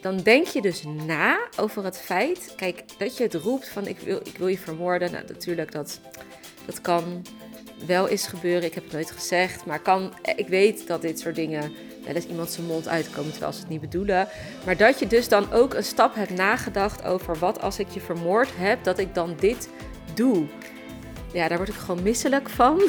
dan denk je dus na over het feit, kijk, dat je het roept van ik wil, ik wil je vermoorden. Nou, natuurlijk, dat, dat kan wel eens gebeuren. Ik heb het nooit gezegd, maar kan, ik weet dat dit soort dingen wel eens iemand zijn mond uitkomen terwijl ze het niet bedoelen. Maar dat je dus dan ook een stap hebt nagedacht over wat als ik je vermoord heb, dat ik dan dit doe. Ja, daar word ik gewoon misselijk van.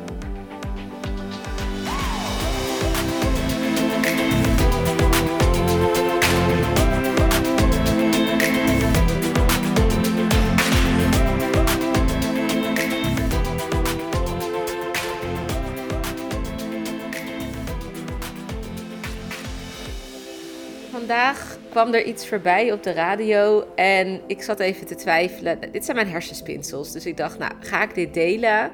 Vandaag kwam er iets voorbij op de radio en ik zat even te twijfelen. Dit zijn mijn hersenspinsels, dus ik dacht, nou, ga ik dit delen?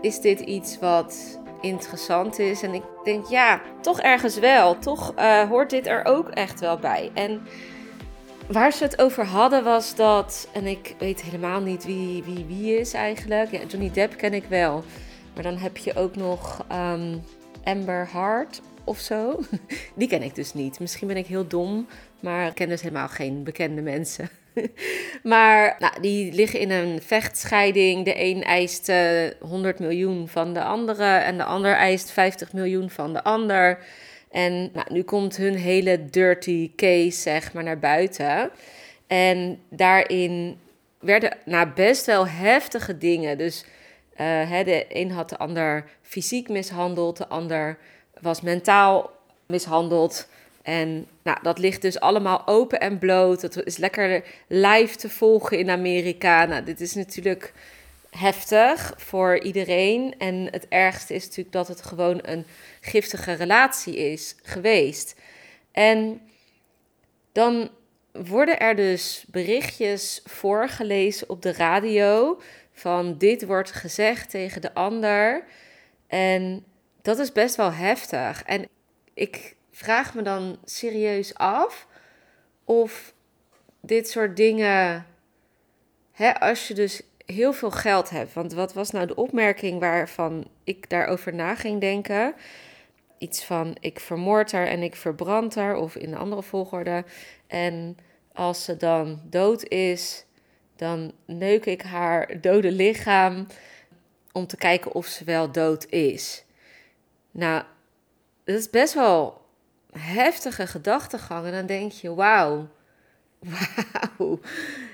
Is dit iets wat interessant is? En ik denk, ja, toch ergens wel. Toch uh, hoort dit er ook echt wel bij. En waar ze het over hadden was dat, en ik weet helemaal niet wie wie, wie is eigenlijk. Ja, Johnny Depp ken ik wel. Maar dan heb je ook nog um, Amber Hart of zo. Die ken ik dus niet. Misschien ben ik heel dom, maar ik ken dus helemaal geen bekende mensen. maar nou, die liggen in een vechtscheiding. De een eist 100 miljoen van de andere en de ander eist 50 miljoen van de ander. En nou, nu komt hun hele dirty case zeg maar naar buiten. En daarin werden nou, best wel heftige dingen. Dus uh, de een had de ander fysiek mishandeld, de ander was mentaal mishandeld. En nou, dat ligt dus allemaal open en bloot. Dat is lekker live te volgen in Amerika. Nou, dit is natuurlijk heftig voor iedereen. En het ergste is natuurlijk dat het gewoon een giftige relatie is geweest. En dan worden er dus berichtjes voorgelezen op de radio van dit wordt gezegd tegen de ander. En dat is best wel heftig. En ik vraag me dan serieus af of dit soort dingen, hè, als je dus heel veel geld hebt. Want wat was nou de opmerking waarvan ik daarover na ging denken? Iets van ik vermoord haar en ik verbrand haar, of in een andere volgorde. En als ze dan dood is, dan neuk ik haar dode lichaam om te kijken of ze wel dood is. Nou, dat is best wel heftige gedachtegang. En dan denk je, wauw, wauw.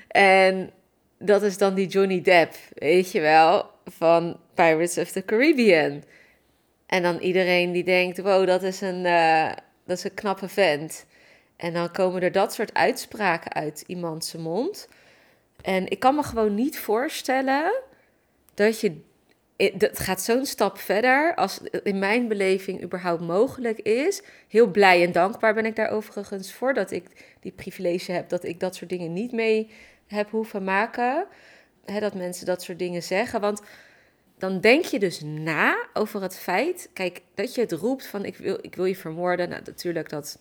En dat is dan die Johnny Depp, weet je wel, van Pirates of the Caribbean. En dan iedereen die denkt, wow, dat is een, uh, dat is een knappe vent. En dan komen er dat soort uitspraken uit iemands mond. En ik kan me gewoon niet voorstellen dat je het gaat zo'n stap verder als in mijn beleving überhaupt mogelijk is. Heel blij en dankbaar ben ik daar overigens voor dat ik die privilege heb dat ik dat soort dingen niet mee heb hoeven maken. dat mensen dat soort dingen zeggen. Want dan denk je dus na over het feit, kijk, dat je het roept van ik wil, ik wil je vermoorden. Nou, natuurlijk, dat,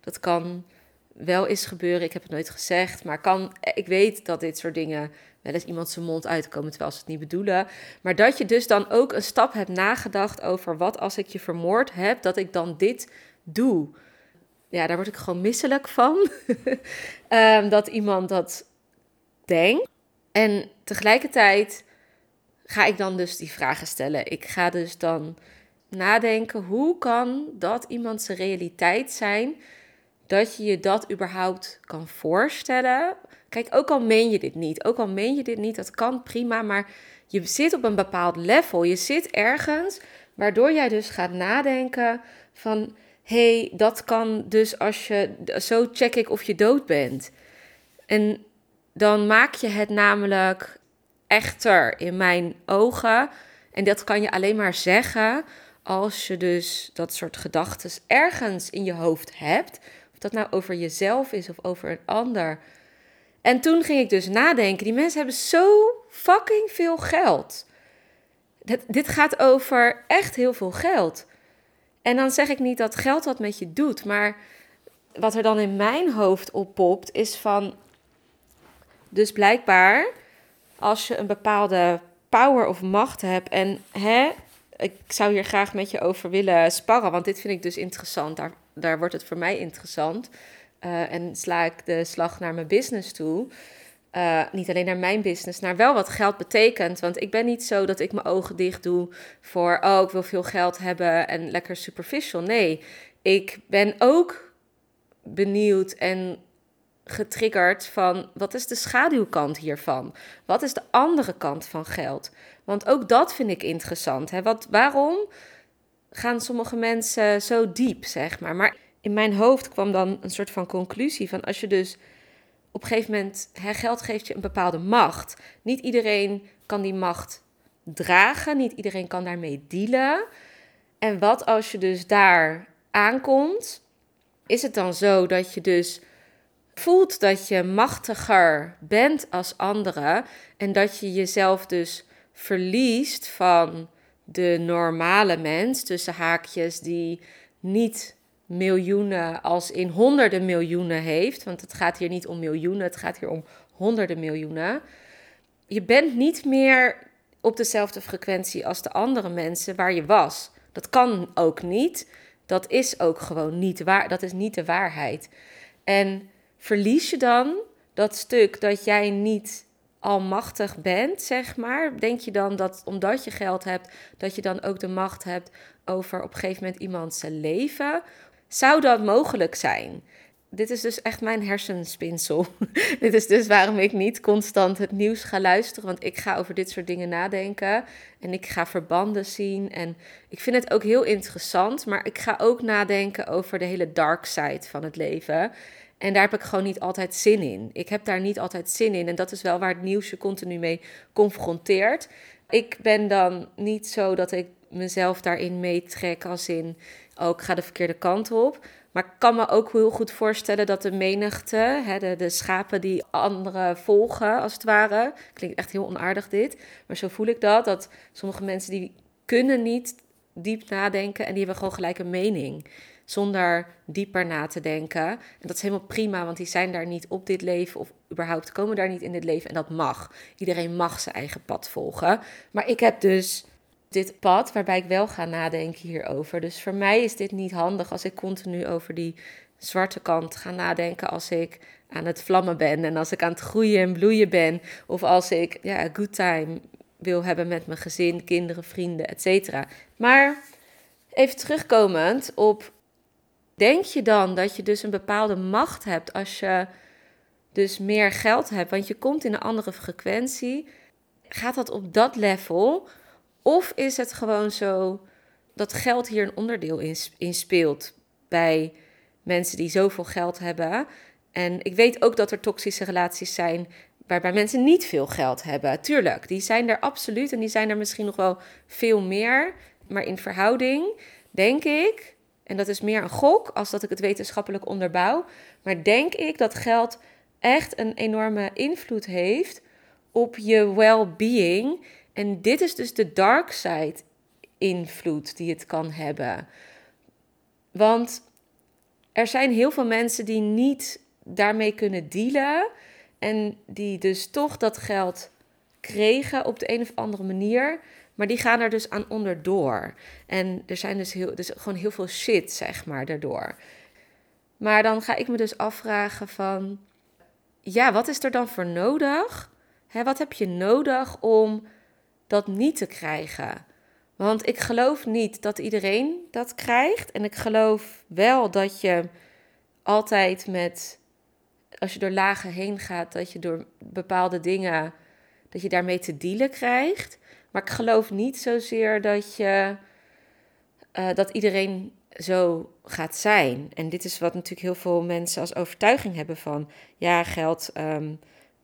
dat kan wel eens gebeuren. Ik heb het nooit gezegd, maar kan, ik weet dat dit soort dingen wel eens iemand zijn mond uitkomen terwijl ze het niet bedoelen. Maar dat je dus dan ook een stap hebt nagedacht over wat als ik je vermoord heb, dat ik dan dit doe. Ja, daar word ik gewoon misselijk van. um, dat iemand dat denkt. En tegelijkertijd ga ik dan dus die vragen stellen. Ik ga dus dan nadenken, hoe kan dat iemands realiteit zijn dat je je dat überhaupt kan voorstellen. Kijk, ook al meen je dit niet, ook al meen je dit niet, dat kan prima, maar je zit op een bepaald level. Je zit ergens waardoor jij dus gaat nadenken van hey, dat kan dus als je zo check ik of je dood bent. En dan maak je het namelijk echter in mijn ogen. En dat kan je alleen maar zeggen als je dus dat soort gedachten ergens in je hoofd hebt. Of dat nou over jezelf is of over een ander. En toen ging ik dus nadenken, die mensen hebben zo fucking veel geld. Dit, gaat over echt heel veel geld. En dan zeg ik niet dat geld wat met je doet, maar wat er dan in mijn hoofd oppopt is van, dus blijkbaar als je een bepaalde power of macht hebt en hè, ik zou hier graag met je over willen sparren, want dit vind ik dus interessant. Daar, daar wordt het voor mij interessant. Uh, en sla ik de slag naar mijn business toe. Uh, niet alleen naar mijn business, naar wel wat geld betekent. Want ik ben niet zo dat ik mijn ogen dicht doe voor, oh, ik wil veel geld hebben en lekker superficial. Nee, ik ben ook benieuwd en getriggerd van wat is de schaduwkant hiervan? Wat is de andere kant van geld? Want ook dat vind ik interessant. Hè? Wat, waarom gaan sommige mensen zo diep, zeg maar? Maar in mijn hoofd kwam dan een soort van conclusie van als je dus op een gegeven moment, hè, geld geeft je een bepaalde macht. Niet iedereen kan die macht dragen, niet iedereen kan daarmee dealen. En wat als je dus daar aankomt, is het dan zo dat je dus voelt dat je machtiger bent als anderen en dat je jezelf dus verliest van de normale mens, tussen haakjes, die niet miljoenen als in honderden miljoenen heeft. Want het gaat hier niet om miljoenen, het gaat hier om honderden miljoenen. Je bent niet meer op dezelfde frequentie als de andere mensen waar je was. Dat kan ook niet. Dat is ook gewoon niet waar. Dat is niet de waarheid. En verlies je dan dat stuk dat jij niet almachtig bent, zeg maar? Denk je dan dat omdat je geld hebt, dat je dan ook de macht hebt over op een gegeven moment iemand zijn leven? Zou dat mogelijk zijn? Dit is dus echt mijn hersenspinsel. dit is dus waarom ik niet constant het nieuws ga luisteren. Want ik ga over dit soort dingen nadenken. En ik ga verbanden zien. En ik vind het ook heel interessant. Maar ik ga ook nadenken over de hele dark side van het leven. En daar heb ik gewoon niet altijd zin in. Ik heb daar niet altijd zin in. En dat is wel waar het nieuws je continu mee confronteert. Ik ben dan niet zo dat ik mezelf daarin meetrek als in, oh, ik ga de verkeerde kant op. Maar ik kan me ook heel goed voorstellen dat de menigte, hè, de, de schapen die anderen volgen, als het ware. Klinkt echt heel onaardig dit, maar zo voel ik dat. Dat sommige mensen die kunnen niet diep nadenken en die hebben gewoon gelijk een mening zonder dieper na te denken. En dat is helemaal prima, want die zijn daar niet op dit leven of überhaupt komen daar niet in dit leven. En dat mag. Iedereen mag zijn eigen pad volgen. Maar ik heb dus dit pad waarbij ik wel ga nadenken hierover. Dus voor mij is dit niet handig als ik continu over die zwarte kant ga nadenken als ik aan het vlammen ben en als ik aan het groeien en bloeien ben of als ik ja, good time wil hebben met mijn gezin, kinderen, vrienden, etc. Maar even terugkomend op denk je dan dat je dus een bepaalde macht hebt als je dus meer geld hebt, want je komt in een andere frequentie? Gaat dat op dat level? Of is het gewoon zo dat geld hier een onderdeel in, speelt bij mensen die zoveel geld hebben? En ik weet ook dat er toxische relaties zijn waarbij mensen niet veel geld hebben. Tuurlijk, die zijn er absoluut en die zijn er misschien nog wel veel meer. Maar in verhouding denk ik en dat is meer een gok als dat ik het wetenschappelijk onderbouw. Maar denk ik dat geld echt een enorme invloed heeft op je well-being. En dit is dus de dark side invloed die het kan hebben. Want er zijn heel veel mensen die niet daarmee kunnen dealen. En die dus toch dat geld kregen op de een of andere manier. Maar die gaan er dus aan onderdoor. En er zijn dus, heel, dus gewoon heel veel shit, zeg maar, daardoor. Maar dan ga ik me dus afvragen van... Ja, wat is er dan voor nodig? Wat heb je nodig om dat niet te krijgen? Want ik geloof niet dat iedereen dat krijgt. En ik geloof wel dat je altijd met... Als je door lagen heen gaat, dat je door bepaalde dingen... dat je daarmee te dealen krijgt. Maar ik geloof niet zozeer dat je uh, dat iedereen zo gaat zijn. En dit is wat natuurlijk heel veel mensen als overtuiging hebben van ja, geld um,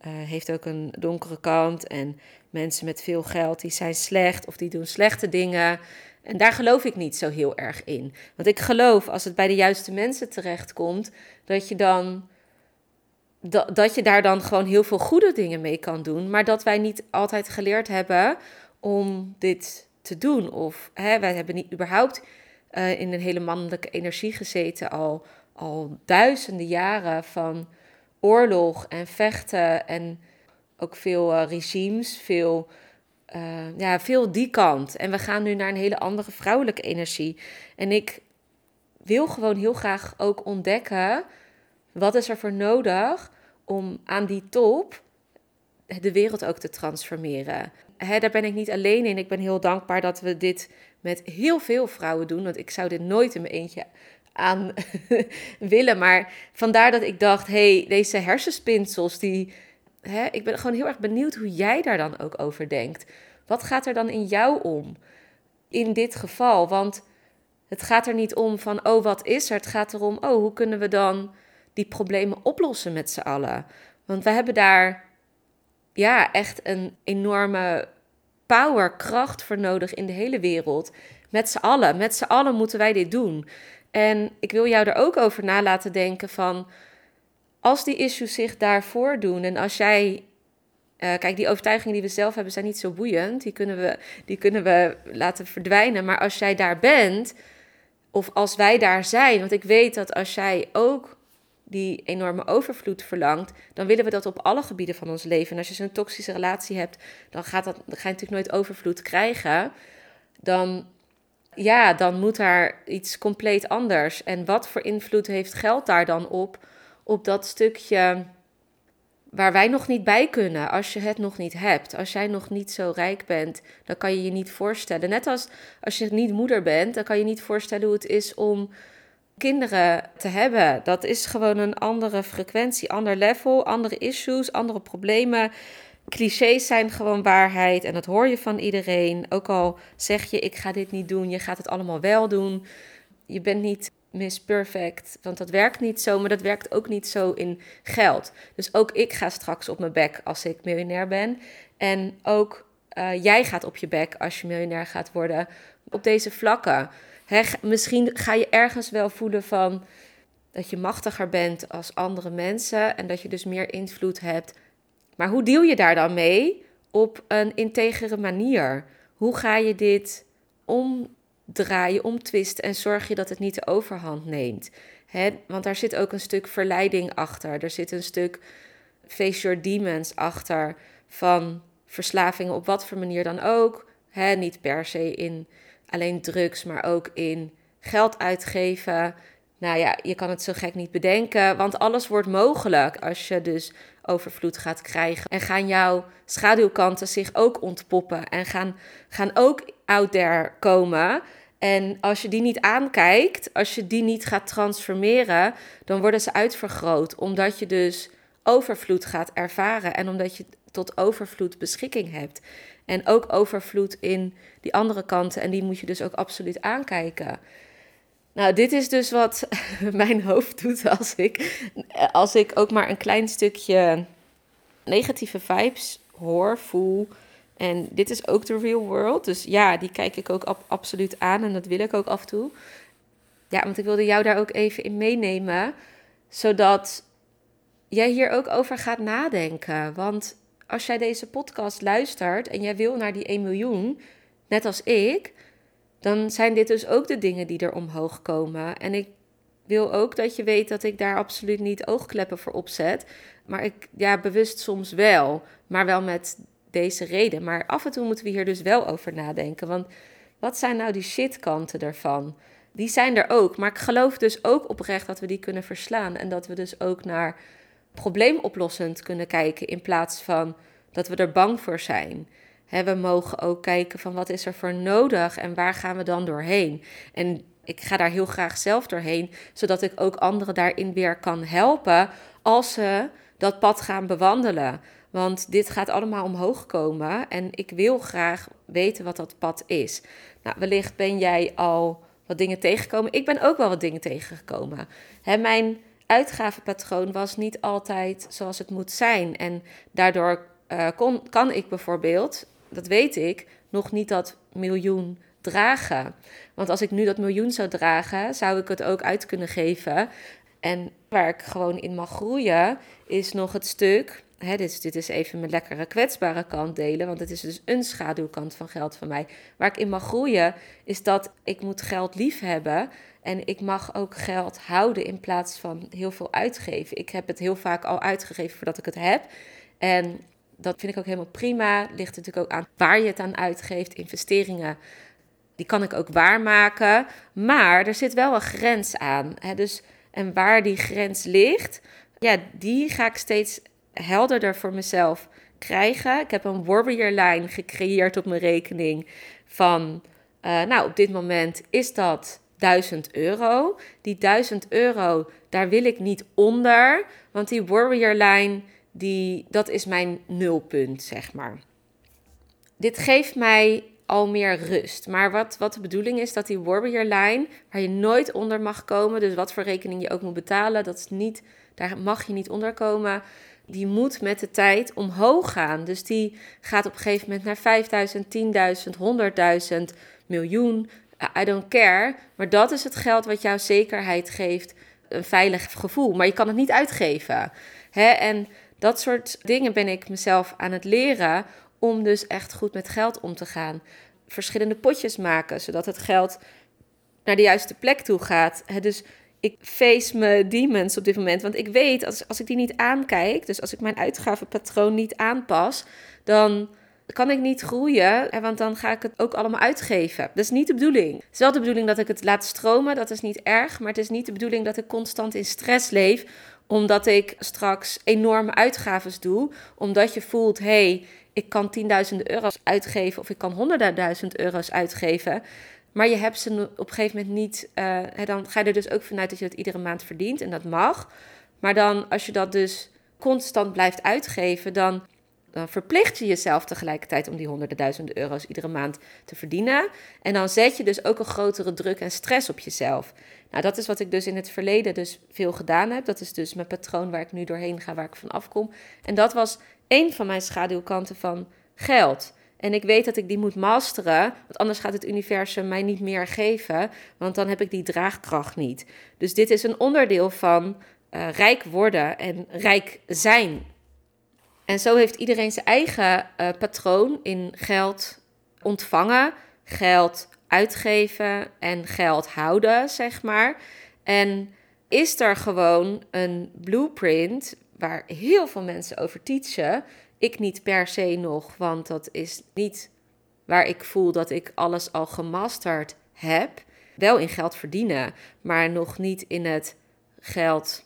uh, heeft ook een donkere kant. En mensen met veel geld die zijn slecht of die doen slechte dingen. En daar geloof ik niet zo heel erg in. Want ik geloof als het bij de juiste mensen terechtkomt, dat je dan dat, dat je daar dan gewoon heel veel goede dingen mee kan doen. Maar dat wij niet altijd geleerd hebben om dit te doen. Of hè, wij hebben niet überhaupt uh, in een hele mannelijke energie gezeten al, al duizenden jaren van oorlog en vechten en ook veel uh, regimes, veel, uh, ja, veel die kant. En we gaan nu naar een hele andere vrouwelijke energie. En ik wil gewoon heel graag ook ontdekken wat is er voor nodig om aan die top de wereld ook te transformeren. Hè, daar ben ik niet alleen in. Ik ben heel dankbaar dat we dit met heel veel vrouwen doen. Want ik zou dit nooit in mijn eentje aan willen. Maar vandaar dat ik dacht, hey, deze hersenspinsels, die, hè, ik ben gewoon heel erg benieuwd hoe jij daar dan ook over denkt. Wat gaat er dan in jou om? In dit geval, want het gaat er niet om van, oh, wat is er? Het gaat erom, oh, hoe kunnen we dan die problemen oplossen met z'n allen? Want we hebben daar ja, echt een enorme power, kracht voor nodig in de hele wereld. Met z'n allen, met z'n allen moeten wij dit doen. En ik wil jou er ook over na laten denken van, als die issues zich daarvoor doen en als jij uh, kijk, die overtuigingen die we zelf hebben zijn niet zo boeiend. Die kunnen, we, die kunnen we laten verdwijnen. Maar als jij daar bent, of als wij daar zijn, want ik weet dat als jij ook die enorme overvloed verlangt, dan willen we dat op alle gebieden van ons leven. En als je zo'n toxische relatie hebt, dan, gaat dat, dan ga je natuurlijk nooit overvloed krijgen. Dan, ja, dan moet daar iets compleet anders. En wat voor invloed heeft geld daar dan op? Op dat stukje waar wij nog niet bij kunnen als je het nog niet hebt. Als jij nog niet zo rijk bent, dan kan je je niet voorstellen. Net als als je niet moeder bent, dan kan je niet voorstellen hoe het is om kinderen te hebben. Dat is gewoon een andere frequentie, ander level, andere issues, andere problemen. Clichés zijn gewoon waarheid en dat hoor je van iedereen. Ook al zeg je ik ga dit niet doen, je gaat het allemaal wel doen. Je bent niet Miss Perfect, want dat werkt niet zo, maar dat werkt ook niet zo in geld. Dus ook ik ga straks op mijn bek als ik miljonair ben. En ook uh, jij gaat op je bek als je miljonair gaat worden op deze vlakken misschien ga je ergens wel voelen van dat je machtiger bent als andere mensen en dat je dus meer invloed hebt. Maar hoe deal je daar dan mee op een integere manier? Hoe ga je dit omdraaien, omtwisten en zorg je dat het niet de overhand neemt? want daar zit ook een stuk verleiding achter. Er zit een stuk face your demons achter van verslavingen op wat voor manier dan ook. niet per se in alleen drugs, maar ook in geld uitgeven. Nou ja, je kan het zo gek niet bedenken, want alles wordt mogelijk als je dus overvloed gaat krijgen. En gaan jouw schaduwkanten zich ook ontpoppen en gaan, gaan ook out there komen. En als je die niet aankijkt, als je die niet gaat transformeren, dan worden ze uitvergroot. Omdat je dus overvloed gaat ervaren en omdat je tot overvloed beschikking hebt. En ook overvloed in die andere kanten. En die moet je dus ook absoluut aankijken. Nou, dit is dus wat mijn hoofd doet als ik, als ik ook maar een klein stukje negatieve vibes hoor, voel. En dit is ook de real world. Dus ja, die kijk ik ook absoluut aan en dat wil ik ook af en toe. Ja, want ik wilde jou daar ook even in meenemen, zodat jij hier ook over gaat nadenken. Want als jij deze podcast luistert en jij wil naar die 1 miljoen, net als ik, dan zijn dit dus ook de dingen die er omhoog komen. En ik wil ook dat je weet dat ik daar absoluut niet oogkleppen voor opzet. Maar ik, ja, bewust soms wel, maar wel met deze reden. Maar af en toe moeten we hier dus wel over nadenken. Want wat zijn nou die shitkanten ervan? Die zijn er ook. Maar ik geloof dus ook oprecht dat we die kunnen verslaan. En dat we dus ook naar probleemoplossend kunnen kijken in plaats van dat we er bang voor zijn. We mogen ook kijken van wat is er voor nodig en waar gaan we dan doorheen. En ik ga daar heel graag zelf doorheen, zodat ik ook anderen daarin weer kan helpen als ze dat pad gaan bewandelen. Want dit gaat allemaal omhoog komen en ik wil graag weten wat dat pad is. Nou, wellicht ben jij al wat dingen tegengekomen. Ik ben ook wel wat dingen tegengekomen. Mijn uitgavenpatroon was niet altijd zoals het moet zijn. En daardoor uh, kon, kan ik bijvoorbeeld, dat weet ik, nog niet dat miljoen dragen. Want als ik nu dat miljoen zou dragen, zou ik het ook uit kunnen geven. En waar ik gewoon in mag groeien, is nog het stuk. Hè, dit, dit is even mijn lekkere kwetsbare kant delen, want het is dus een schaduwkant van geld van mij. Waar ik in mag groeien, is dat ik moet geld lief hebben. En ik mag ook geld houden in plaats van heel veel uitgeven. Ik heb het heel vaak al uitgegeven voordat ik het heb. En dat vind ik ook helemaal prima. Ligt natuurlijk ook aan waar je het aan uitgeeft. Investeringen, die kan ik ook waarmaken. Maar er zit wel een grens aan. Hè? Dus, en waar die grens ligt, ja, die ga ik steeds helderder voor mezelf krijgen. Ik heb een warrior line gecreëerd op mijn rekening van, uh, nou, op dit moment is dat 1000 euro. Die 1000 euro, daar wil ik niet onder, want die warrior line, die, dat is mijn nulpunt, zeg maar. Dit geeft mij al meer rust. Maar wat, wat de bedoeling is, dat die warrior line, waar je nooit onder mag komen, dus wat voor rekening je ook moet betalen, dat is niet, daar mag je niet onder komen. Die moet met de tijd omhoog gaan. Dus die gaat op een gegeven moment naar 5000, 10.000, 100.000, miljoen. I don't care. Maar dat is het geld wat jou zekerheid geeft, een veilig gevoel. Maar je kan het niet uitgeven. Hè? En dat soort dingen ben ik mezelf aan het leren om dus echt goed met geld om te gaan. Verschillende potjes maken, zodat het geld naar de juiste plek toe gaat. Dus ik face mijn demons op dit moment. Want ik weet, als, als ik die niet aankijk, dus als ik mijn uitgavenpatroon niet aanpas, dan kan ik niet groeien, want dan ga ik het ook allemaal uitgeven. Dat is niet de bedoeling. Het is wel de bedoeling dat ik het laat stromen, dat is niet erg, maar het is niet de bedoeling dat ik constant in stress leef, omdat ik straks enorme uitgaven doe, omdat je voelt, hey, ik kan tienduizenden euro's uitgeven of ik kan honderdduizend euro's uitgeven. Maar je hebt ze op een gegeven moment niet. Uh, dan ga je er dus ook vanuit dat je het iedere maand verdient. En dat mag. Maar dan, als je dat dus constant blijft uitgeven, dan, dan verplicht je jezelf tegelijkertijd om die honderden duizenden euro's iedere maand te verdienen. En dan zet je dus ook een grotere druk en stress op jezelf. Nou, dat is wat ik dus in het verleden dus veel gedaan heb. Dat is dus mijn patroon waar ik nu doorheen ga, waar ik van afkom. En dat was een van mijn schaduwkanten van geld. En ik weet dat ik die moet masteren, want anders gaat het universum mij niet meer geven, want dan heb ik die draagkracht niet. Dus dit is een onderdeel van uh, rijk worden en rijk zijn. En zo heeft iedereen zijn eigen uh, patroon in geld ontvangen, geld uitgeven en geld houden, zeg maar. En is er gewoon een blueprint waar heel veel mensen over teachen. Ik niet per se nog, want dat is niet waar ik voel dat ik alles al gemasterd heb. Wel in geld verdienen, maar nog niet in het geld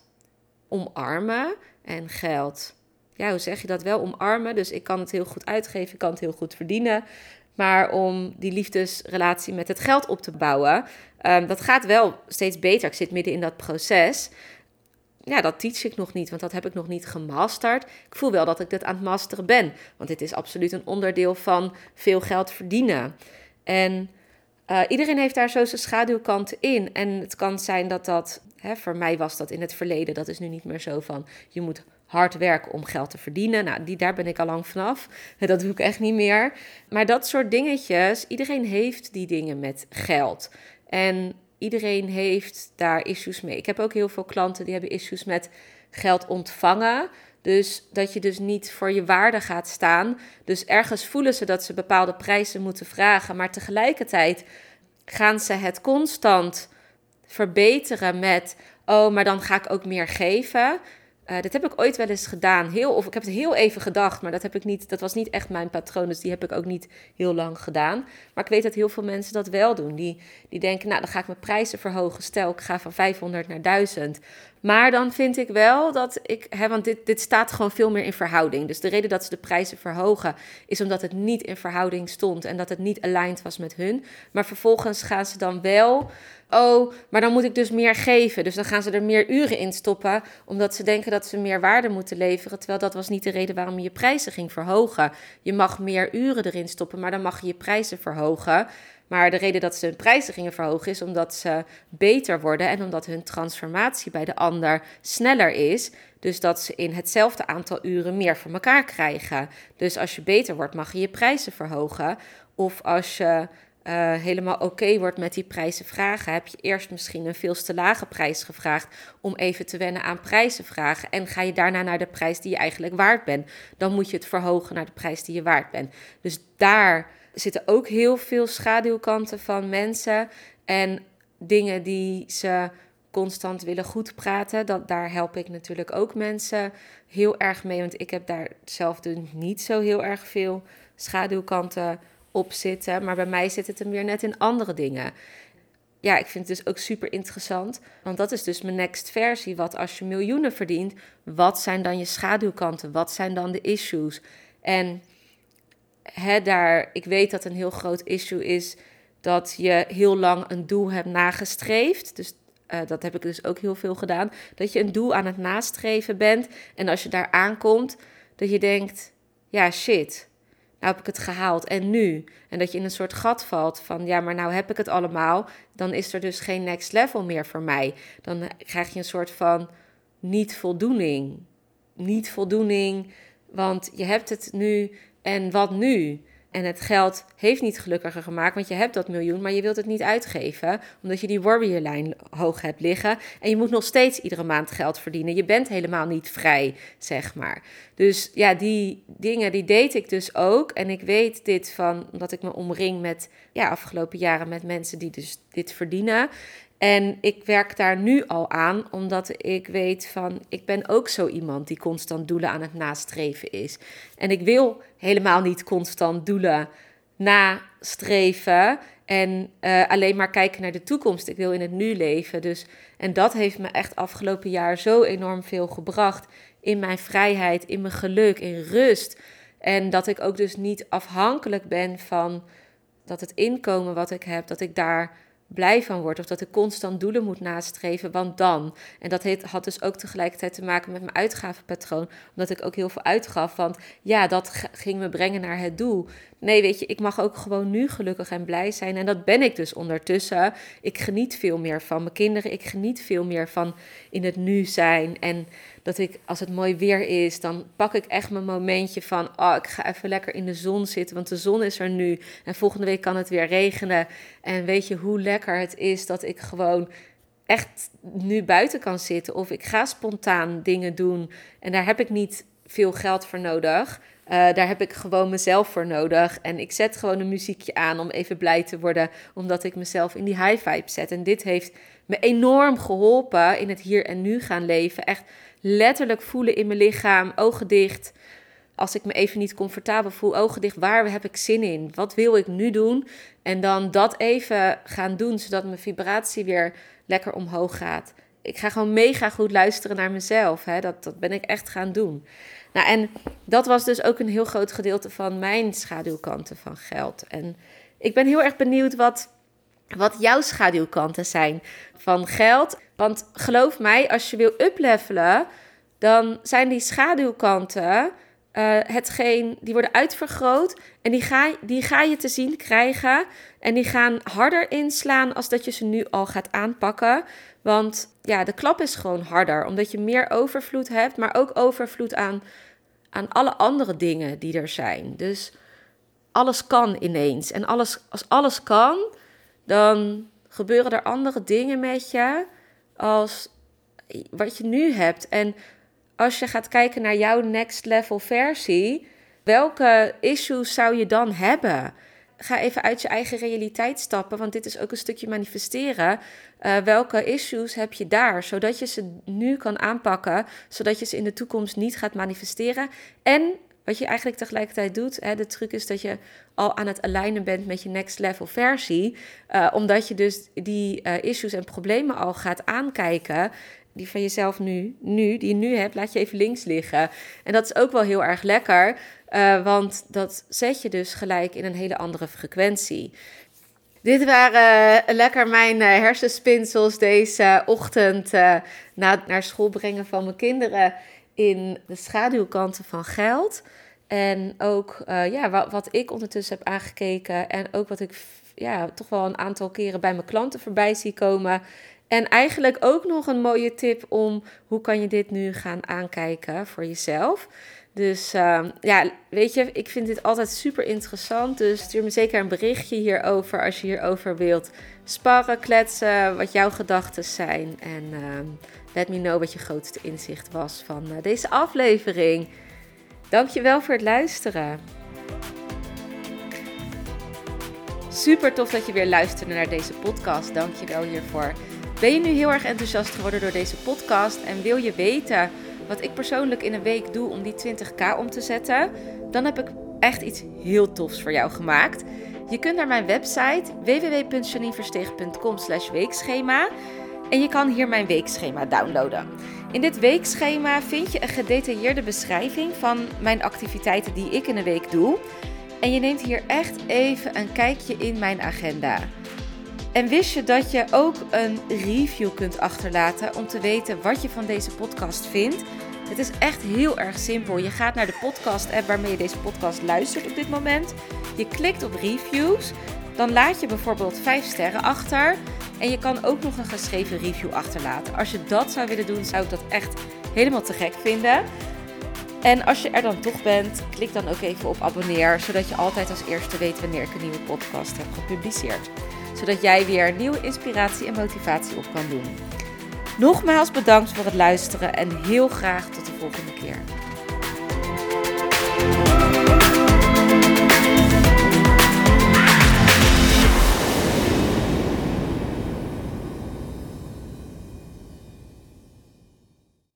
omarmen en geld. Ja, hoe zeg je dat wel? Omarmen. Dus ik kan het heel goed uitgeven, ik kan het heel goed verdienen. Maar om die liefdesrelatie met het geld op te bouwen, um, dat gaat wel steeds beter. Ik zit midden in dat proces ja, dat teach ik nog niet, want dat heb ik nog niet gemasterd. Ik voel wel dat ik dit aan het masteren ben, want dit is absoluut een onderdeel van veel geld verdienen. En uh, iedereen heeft daar zo zijn schaduwkanten in. En het kan zijn dat dat, hè, voor mij was dat in het verleden, dat is nu niet meer zo van, je moet hard werken om geld te verdienen. Nou, die, daar ben ik al lang vanaf. Dat doe ik echt niet meer. Maar dat soort dingetjes, iedereen heeft die dingen met geld. En iedereen heeft daar issues mee. Ik heb ook heel veel klanten die hebben issues met geld ontvangen. Dus dat je dus niet voor je waarde gaat staan. Dus ergens voelen ze dat ze bepaalde prijzen moeten vragen, maar tegelijkertijd gaan ze het constant verbeteren met, oh, maar dan ga ik ook meer geven. Uh, dit heb ik ooit wel eens gedaan. Heel, of ik heb het heel even gedacht, maar dat, heb ik niet, dat was niet echt mijn patroon. Dus die heb ik ook niet heel lang gedaan. Maar ik weet dat heel veel mensen dat wel doen. Die, die denken, nou dan ga ik mijn prijzen verhogen. Stel, ik ga van 500 naar 1000. Maar dan vind ik wel dat ik, hè, want dit, dit staat gewoon veel meer in verhouding. Dus de reden dat ze de prijzen verhogen is omdat het niet in verhouding stond en dat het niet aligned was met hun. Maar vervolgens gaan ze dan wel, oh, maar dan moet ik dus meer geven. Dus dan gaan ze er meer uren in stoppen, omdat ze denken dat ze meer waarde moeten leveren. Terwijl dat was niet de reden waarom je je prijzen ging verhogen. Je mag meer uren erin stoppen, maar dan mag je je prijzen verhogen. Maar de reden dat ze hun prijzen gingen verhogen is omdat ze beter worden en omdat hun transformatie bij de ander sneller is. Dus dat ze in hetzelfde aantal uren meer voor elkaar krijgen. Dus als je beter wordt, mag je je prijzen verhogen. Of als je uh, helemaal oké wordt met die prijzen vragen, heb je eerst misschien een veel te lage prijs gevraagd om even te wennen aan prijzen vragen. En ga je daarna naar de prijs die je eigenlijk waard bent, dan moet je het verhogen naar de prijs die je waard bent. Dus daar zitten ook heel veel schaduwkanten van mensen en dingen die ze constant willen goed praten. Dat, daar help ik natuurlijk ook mensen heel erg mee, want ik heb daar zelf dus niet zo heel erg veel schaduwkanten op zitten. Maar bij mij zit het hem weer net in andere dingen. Ja, ik vind het dus ook super interessant. Want dat is dus mijn next versie. Wat als je miljoenen verdient, wat zijn dan je schaduwkanten? Wat zijn dan de issues? En hè, daar, ik weet dat een heel groot issue is dat je heel lang een doel hebt nagestreefd. Dus uh, dat heb ik dus ook heel veel gedaan. Dat je een doel aan het nastreven bent. En als je daar aankomt, dat je denkt: ja, shit nou heb ik het gehaald en nu? En dat je in een soort gat valt van, ja, maar nou heb ik het allemaal, dan is er dus geen next level meer voor mij. Dan krijg je een soort van niet-voldoening. Niet-voldoening, want je hebt het nu en wat nu? En het geld heeft niet gelukkiger gemaakt, want je hebt dat miljoen, maar je wilt het niet uitgeven, omdat je die warrior hoog hebt liggen. En je moet nog steeds iedere maand geld verdienen. Je bent helemaal niet vrij, zeg maar. Dus ja, die dingen, die deed ik dus ook. En ik weet dit van, omdat ik me omring met, ja, afgelopen jaren met mensen die dus dit verdienen. En ik werk daar nu al aan, omdat ik weet van, ik ben ook zo iemand die constant doelen aan het nastreven is. En ik wil helemaal niet constant doelen nastreven en uh, alleen maar kijken naar de toekomst. Ik wil in het nu leven. Dus, en dat heeft me echt afgelopen jaar zo enorm veel gebracht in mijn vrijheid, in mijn geluk, in rust. En dat ik ook dus niet afhankelijk ben van dat het inkomen wat ik heb, dat ik daar blij van word. Of dat ik constant doelen moet nastreven, want dan. En dat had dus ook tegelijkertijd te maken met mijn uitgavenpatroon. Omdat ik ook heel veel uitgaf. Want ja, dat ging me brengen naar het doel. Nee, weet je, ik mag ook gewoon nu gelukkig en blij zijn. En dat ben ik dus ondertussen. Ik geniet veel meer van mijn kinderen. Ik geniet veel meer van in het nu zijn. En dat ik, als het mooi weer is, dan pak ik echt mijn momentje van... oh, ik ga even lekker in de zon zitten, want de zon is er nu. En volgende week kan het weer regenen. En weet je hoe lekker het is dat ik gewoon echt nu buiten kan zitten. Of ik ga spontaan dingen doen. En daar heb ik niet veel geld voor nodig. Uh, daar heb ik gewoon mezelf voor nodig. En ik zet gewoon een muziekje aan om even blij te worden, omdat ik mezelf in die high vibe zet. En dit heeft me enorm geholpen in het hier en nu gaan leven. Echt letterlijk voelen in mijn lichaam, ogen dicht. Als ik me even niet comfortabel voel, ogen dicht, waar heb ik zin in? Wat wil ik nu doen? En dan dat even gaan doen, zodat mijn vibratie weer lekker omhoog gaat. Ik ga gewoon mega goed luisteren naar mezelf. Hè? Dat, dat ben ik echt gaan doen. Nou, en dat was dus ook een heel groot gedeelte van mijn schaduwkanten van geld. En ik ben heel erg benieuwd wat, wat jouw schaduwkanten zijn van geld. Want geloof mij, als je wil uplevelen, dan zijn die schaduwkanten uh, hetgeen, die worden uitvergroot en die ga, die ga je te zien krijgen. En die gaan harder inslaan als dat je ze nu al gaat aanpakken. Want ja, de klap is gewoon harder, omdat je meer overvloed hebt, maar ook overvloed aan, aan alle andere dingen die er zijn. Dus alles kan ineens. En alles, als alles kan, dan gebeuren er andere dingen met je als wat je nu hebt. En als je gaat kijken naar jouw next level versie, welke issues zou je dan hebben? Ga even uit je eigen realiteit stappen, want dit is ook een stukje manifesteren. Uh, welke issues heb je daar, zodat je ze nu kan aanpakken, zodat je ze in de toekomst niet gaat manifesteren. En wat je eigenlijk tegelijkertijd doet, hè, de truc is dat je al aan het alignen bent met je next level versie, uh, omdat je dus die uh, issues en problemen al gaat aankijken die van jezelf nu, nu, die je nu hebt, laat je even links liggen. En dat is ook wel heel erg lekker, uh, want dat zet je dus gelijk in een hele andere frequentie. Dit waren lekker mijn hersenspinsels deze ochtend na naar school brengen van mijn kinderen in de schaduwkanten van geld. En ook ja, wat, wat, ik ondertussen heb aangekeken en ook wat ik ja, toch wel een aantal keren bij mijn klanten voorbij zie komen En eigenlijk ook nog een mooie tip om hoe kan je dit nu gaan aankijken voor jezelf. Dus ehm, ja, weet je, ik vind dit altijd super interessant. Dus stuur me zeker een berichtje hierover als je hierover wilt sparren, kletsen, wat jouw gedachten zijn. En uh, let me know wat je grootste inzicht was van uh, deze aflevering. Dankjewel voor het luisteren. Super tof dat je weer luisterde naar deze podcast. Dankjewel hiervoor. Ben je nu heel erg enthousiast geworden door deze podcast en wil je weten wat ik persoonlijk in een week doe om die 20k om te zetten? Dan heb ik echt iets heel tofs voor jou gemaakt. Je kunt naar mijn website www.janineversteeg.com weekschema en je kan hier mijn weekschema downloaden. In dit weekschema vind je een gedetailleerde beschrijving van mijn activiteiten die ik in een week doe. En je neemt hier echt even een kijkje in mijn agenda. En wist je dat je ook een review kunt achterlaten om te weten wat je van deze podcast vindt? Het is echt heel erg simpel. Je gaat naar de podcast-app waarmee je deze podcast luistert op dit moment. Je klikt op reviews. Dan laat je bijvoorbeeld 5 sterren achter. En je kan ook nog een geschreven review achterlaten. Als je dat zou willen doen, zou ik dat echt helemaal te gek vinden. En als je er dan toch bent, klik dan ook even op abonneer, zodat je altijd als eerste weet wanneer ik een nieuwe podcast heb gepubliceerd. Zodat jij weer nieuwe inspiratie en motivatie op kan doen. Nogmaals bedankt voor het luisteren en heel graag tot de volgende keer.